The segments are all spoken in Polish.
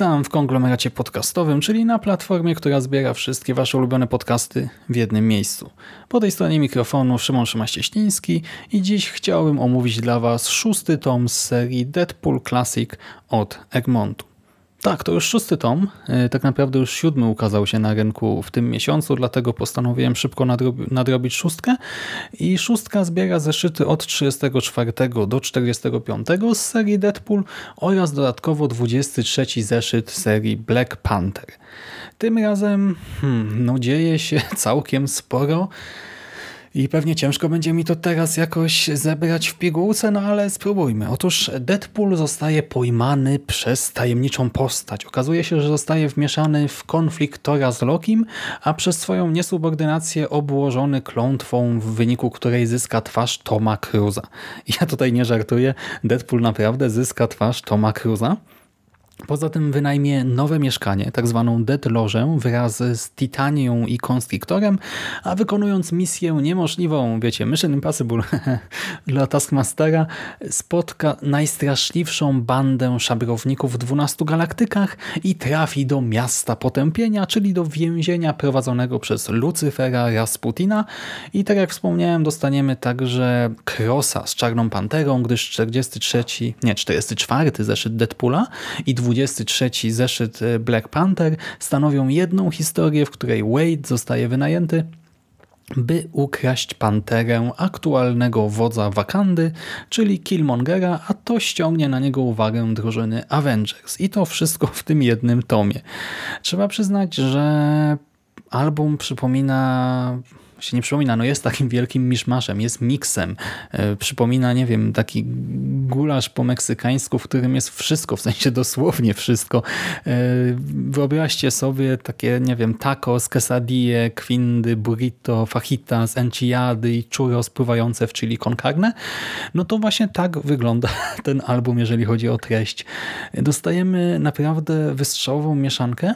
Witam w konglomeracie podcastowym, czyli na platformie, która zbiera wszystkie Wasze ulubione podcasty w jednym miejscu. Po tej stronie mikrofonu Szymon Szymaścieśliński i dziś chciałbym omówić dla Was szósty tom z serii Deadpool Classic od Egmontu. Tak, to już szósty tom. E, Tak naprawdę już siódmy ukazał się na rynku w tym miesiącu, dlatego postanowiłem szybko nadrobi- nadrobić szóstkę. I szóstka zbiera zeszyty od 34 do 45 z serii Deadpool oraz dodatkowo 23 zeszyt serii Black Panther. Tym razem hmm, no dzieje się całkiem sporo. I pewnie ciężko będzie mi to teraz jakoś zebrać w pigułce, no ale spróbujmy. Otóż Deadpool zostaje pojmany przez tajemniczą postać. Okazuje się, że zostaje wmieszany w konflikt Tora z Lokim, a przez swoją niesubordynację obłożony klątwą, w wyniku której zyska twarz Toma Cruza. Ja tutaj nie żartuję, Deadpool naprawdę zyska twarz Toma Cruza. Poza tym wynajmie nowe mieszkanie, tak zwaną Dead Lożę, wraz z Titanią i Konstriktorem, a wykonując misję niemożliwą, wiecie, Mission Impossible dla Taskmastera, spotka najstraszliwszą bandę szabrowników w 12 galaktykach i trafi do miasta potępienia, czyli do więzienia prowadzonego przez Lucyfera Rasputina. I tak jak wspomniałem, dostaniemy także Crossa z Czarną Panterą, gdyż 43, nie, 44 zeszyt Deadpoola i 23 zeszyt e, Black Panther stanowią jedną historię, w której Wade zostaje wynajęty by ukraść panterę aktualnego wodza Wakandy, czyli Killmongera, a to ściągnie na niego uwagę drużyny Avengers. I to wszystko w tym jednym tomie. Trzeba przyznać, że album przypomina się nie przypomina, no jest takim wielkim miszmaszem, jest miksem. E, przypomina, nie wiem, taki gulasz po meksykańsku, w którym jest wszystko, w sensie dosłownie wszystko. E, wyobraźcie sobie takie, nie wiem, tacos, quesadille, kwindy, burrito, fajitas, enchilady i churros pływające w chili con carne. No to właśnie tak wygląda ten album, jeżeli chodzi o treść. Dostajemy naprawdę wystrzałową mieszankę,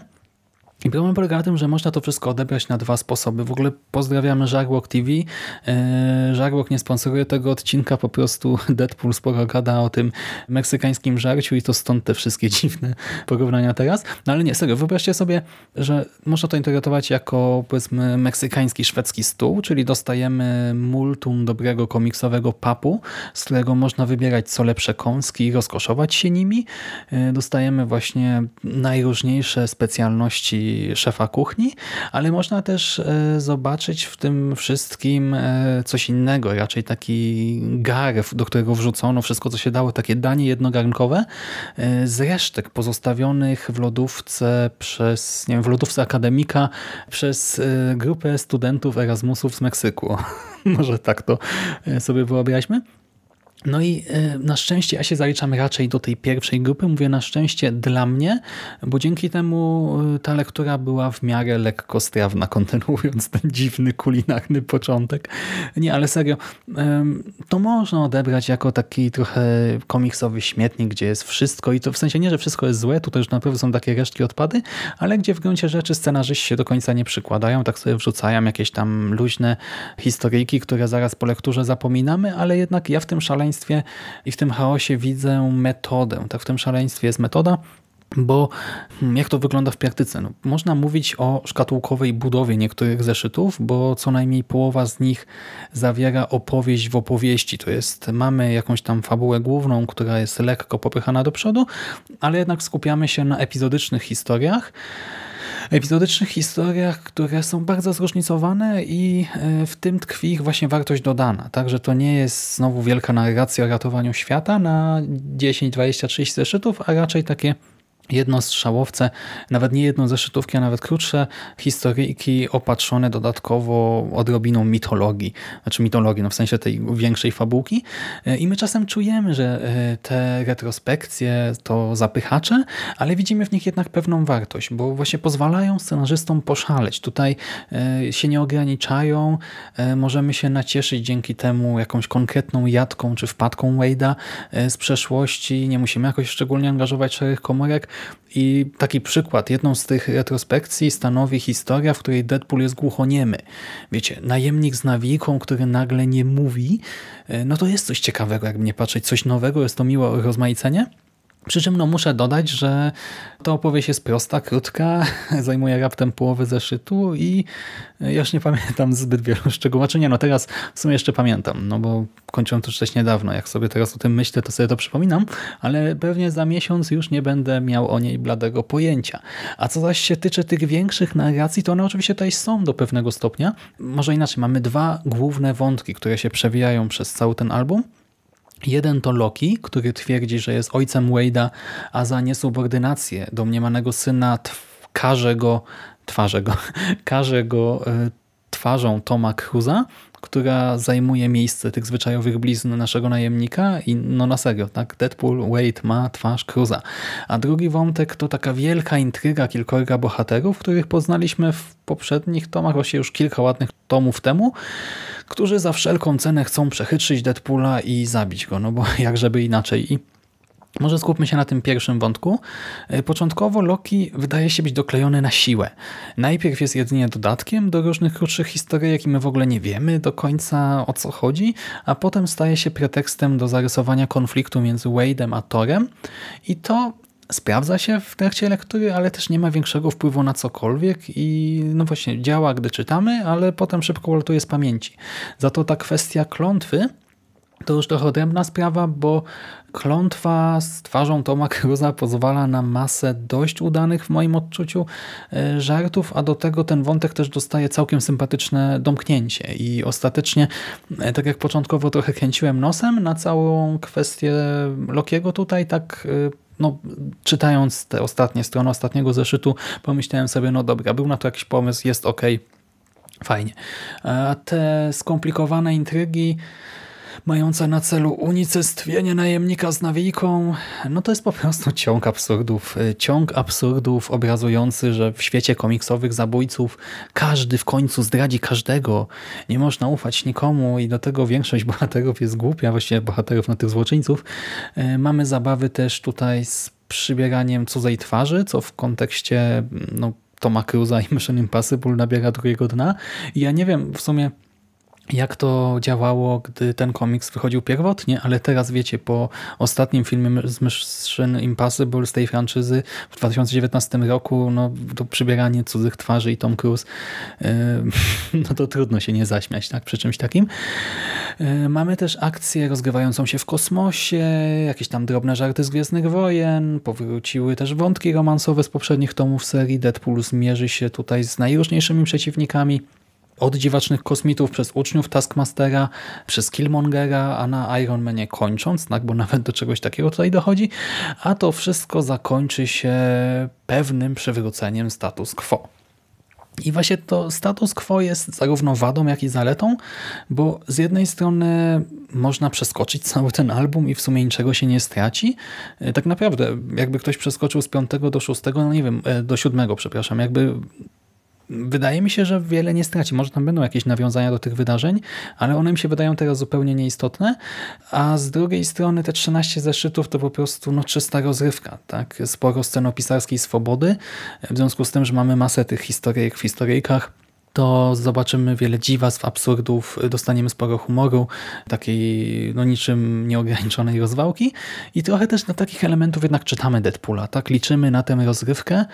i problem polega na tym, że można to wszystko odebrać na dwa sposoby. W ogóle pozdrawiamy Żarłok TV. Eee, Żarłok nie sponsoruje tego odcinka, po prostu Deadpool sporo gada o tym meksykańskim żarciu i to stąd te wszystkie dziwne porównania teraz. No ale nie, serio, wyobraźcie sobie, że można to interpretować jako powiedzmy meksykański, szwedzki stół, czyli dostajemy multum dobrego komiksowego papu, z którego można wybierać co lepsze kąski i rozkoszować się nimi. Eee, Dostajemy właśnie najróżniejsze specjalności szefa kuchni, ale można też e, zobaczyć w tym wszystkim e, coś innego, raczej taki gar, do którego wrzucono wszystko, co się dało, takie danie jednogarnkowe e, z resztek pozostawionych w lodówce przez, nie wiem, w lodówce akademika przez grupę studentów Erasmusów z Meksyku. Może tak to sobie wyobraźmy. No i e, na szczęście ja się zaliczam raczej do tej pierwszej grupy. Mówię na szczęście dla mnie, bo dzięki temu e, ta lektura była w miarę lekko strawna, kontynuując ten dziwny kulinarny początek. Nie, ale serio, to można odebrać jako taki trochę komiksowy śmietnik, gdzie jest wszystko i to w sensie nie, że wszystko jest złe, tutaj już naprawdę są takie resztki odpady, ale gdzie w gruncie rzeczy scenarzyści się do końca nie przykładają, tak sobie wrzucają jakieś tam luźne historyjki, które zaraz po lekturze zapominamy, ale jednak ja w tym szaleństwie i w tym chaosie widzę metodę. Tak, w tym szaleństwie jest metoda, bo hmm, jak to wygląda w praktyce? No, można mówić o szkatułkowej budowie niektórych zeszytów, bo co najmniej połowa z nich zawiera opowieść w opowieści. To jest, mamy jakąś tam fabułę główną, która jest lekko popychana do przodu, ale jednak skupiamy się na epizodycznych historiach, epizodycznych historiach, które są bardzo zróżnicowane i e, w tym tkwi ich właśnie wartość dodana. Także to nie jest znowu wielka narracja o ratowaniu świata na 10, 20, 30 zeszytów, a raczej takie jednostrzałowce, nawet nie jedno zeszytówki, a nawet krótsze historyjki opatrzone dodatkowo odrobiną mitologii, znaczy mitologii, no w sensie tej większej fabułki. E, i my czasem czujemy, że e, te retrospekcje to zapychacze, ale widzimy w nich jednak pewną wartość, bo właśnie pozwalają scenarzystom poszaleć. Tutaj e, się nie ograniczają, możemy się nacieszyć dzięki temu jakąś konkretną jadką czy wpadką Wade'a z przeszłości, nie musimy jakoś szczególnie angażować szarych komórek, i taki przykład, jedną z tych retrospekcji stanowi historia, w której Deadpool jest głuchoniemy. Wiecie, najemnik z nawiką, który nagle nie mówi, e, no to jest coś ciekawego, jak mnie patrzeć, coś nowego, jest to miłe rozmaicenie. Przy czym no, muszę dodać, że ta opowieść jest prosta, krótka, zajmuje raptem połowę zeszytu i już nie pamiętam zbyt wielu szczegółów. Znaczy nie, no teraz w sumie jeszcze pamiętam, no bo kończyłem to czytać niedawno. Jak sobie teraz o tym myślę, to sobie to przypominam, ale pewnie za miesiąc już nie będę miał o niej bladego pojęcia. A co zaś się tyczy tych większych narracji, to one oczywiście tutaj są do pewnego stopnia. Może inaczej, mamy dwa główne wątki, które się przewijają przez cały ten album. Jeden to Loki, który twierdzi, że jest ojcem Wade'a, a za niesubordynację domniemanego syna karze go, go, karze go e, twarzą Toma Cruza, która zajmuje miejsce tych zwyczajowych blizn naszego najemnika i no na serio, tak? Deadpool, Wade ma twarz Cruza. A drugi wątek to taka wielka intryga kilkorga bohaterów, których poznaliśmy w poprzednich tomach, właśnie już kilka ładnych tomów temu, którzy za wszelką cenę chcą przechytrzyć Deadpoola i zabić go, no bo jak żeby inaczej. I może skupmy się na tym pierwszym wątku. E, początkowo Loki wydaje się być doklejony na siłę. Najpierw jest jedynie dodatkiem do różnych krótszych historii, i my w ogóle nie wiemy do końca o co chodzi, a potem staje się pretekstem do zarysowania konfliktu między Wade'em a Torem i to sprawdza się w trakcie lektury, ale też nie ma większego wpływu na cokolwiek i no właśnie działa, gdy czytamy, ale potem szybko ulatuje z pamięci. Za to ta kwestia klątwy to już trochę odrębna sprawa, bo klątwa z twarzą Toma Cruza pozwala na masę dość udanych w moim odczuciu e, żartów, a do tego ten wątek też dostaje całkiem sympatyczne domknięcie i ostatecznie, e, tak jak początkowo trochę kręciłem nosem na całą kwestię Lokiego tutaj, tak e, no, czytając te ostatnie strony ostatniego zeszytu, pomyślałem sobie, no dobra, był na to jakiś pomysł, jest ok, fajnie. A te skomplikowane intrygi mające na celu unicestwienie najemnika z nawijką, no to jest po prostu ciąg absurdów. Ciąg absurdów obrazujący, że w świecie komiksowych zabójców każdy w końcu zdradzi każdego. Nie można ufać nikomu i do tego większość bohaterów jest głupia, właściwie bohaterów na tych złoczyńców. E, mamy zabawy też tutaj z przybieraniem cudzej twarzy, co w kontekście no, Toma Cruza i Mission Impossible nabiera drugiego dna. I ja nie wiem w sumie jak to działało, gdy ten komiks wychodził pierwotnie, ale teraz wiecie, po ostatnim filmie z Mission Impossible z tej franczyzy w 2019 roku, no to przybieranie cudzych twarzy i Tom Cruise, yy, no to trudno się nie zaśmiać tak, przy czymś takim. Yy, mamy też akcję rozgrywającą się w kosmosie, jakieś tam drobne żarty z Gwiezdnych Wojen, powróciły też wątki romansowe z poprzednich tomów serii, Deadpool zmierzy się tutaj z najróżniejszymi przeciwnikami, od dziwacznych kosmitów przez uczniów Taskmastera, przez Killmongera, a na Iron Manie kończąc, tak, bo nawet do czegoś takiego tutaj dochodzi, a to wszystko zakończy się pewnym przywróceniem status quo. I właśnie to status quo jest zarówno wadą, jak i zaletą, bo z jednej strony można przeskoczyć cały ten album i w sumie niczego się nie straci. Tak naprawdę, jakby ktoś przeskoczył z piątego do szóstego, no nie wiem, e, do siódmego, przepraszam, jakby Wydaje mi się, że wiele nie straci. Może tam będą jakieś nawiązania do tych wydarzeń, ale one mi się wydają teraz zupełnie nieistotne, a z drugiej strony te 13 zeszytów to po prostu no, czysta rozrywka. Tak? Sporo scenopisarskiej swobody, w związku z tym, że mamy masę tych historyjek w historyjkach, to zobaczymy wiele dziwactw, absurdów, dostaniemy sporo humoru, takiej no niczym nieograniczonej rozwałki i trochę też na takich elementów jednak czytamy Deadpoola, tak? Liczymy na tę rozrywkę,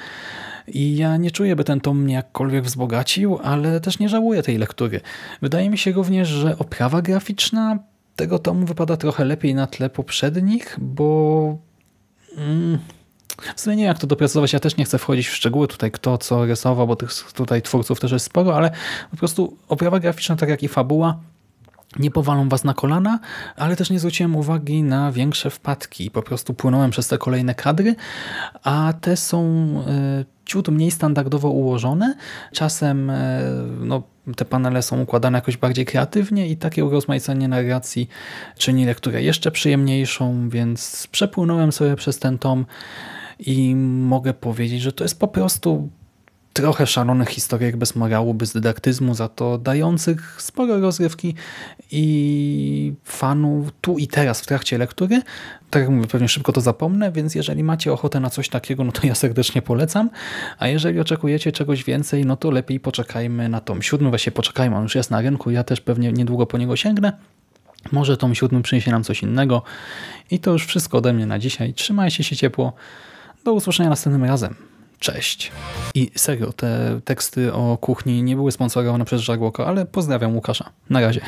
i ja nie czuję, by ten tom mnie jakkolwiek wzbogacił, ale też nie żałuję tej lektury. Wydaje mi się również, że oprawa graficzna tego tomu wypada trochę lepiej na tle poprzednich, bo... Mm, w sumie nie jak to dopracować, ja też nie chcę wchodzić w szczegóły tutaj kto co rysował, bo tych tutaj twórców też jest sporo, ale po prostu oprawa graficzna, tak jak i fabuła, nie powalą was na kolana, ale też nie zwróciłem uwagi na większe wpadki. Po prostu płynąłem przez te kolejne kadry, a te są e, ciut mniej standardowo ułożone. Czasem e, no, te panele są układane jakoś bardziej kreatywnie i takie urozmaicenie narracji czyni lekturę jeszcze przyjemniejszą, więc przepłynąłem sobie przez ten tom i mogę powiedzieć, że to jest po prostu trochę szalonych historyjek bez morału, bez dydaktyzmu, za to dających sporo rozrywki i fanów tu i teraz w trakcie lektury. Tak jak mówię, pewnie szybko to zapomnę, więc jeżeli macie ochotę na coś takiego, no to ja serdecznie polecam. A jeżeli oczekujecie czegoś więcej, no to lepiej poczekajmy na tom siódmy, właśnie poczekajmy, on już jest na rynku, ja też pewnie niedługo po niego sięgnę. Może tom siódmy przyniesie nam coś innego. I to już wszystko ode mnie na dzisiaj. Trzymajcie się ciepło. Do usłyszenia następnym razem. Cześć. I serio, te teksty o kuchni nie były sponsorowane przez Żarłoko, ale pozdrawiam Łukasza. Na razie.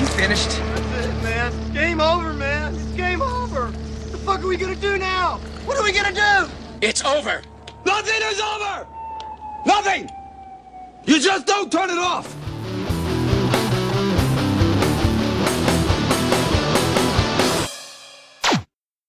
You finished? That's it, man. Game over, man. It's game over. What the fuck are we gonna do now? What are we gonna do? It's over. Nothing is over! Nothing! You just don't turn it off!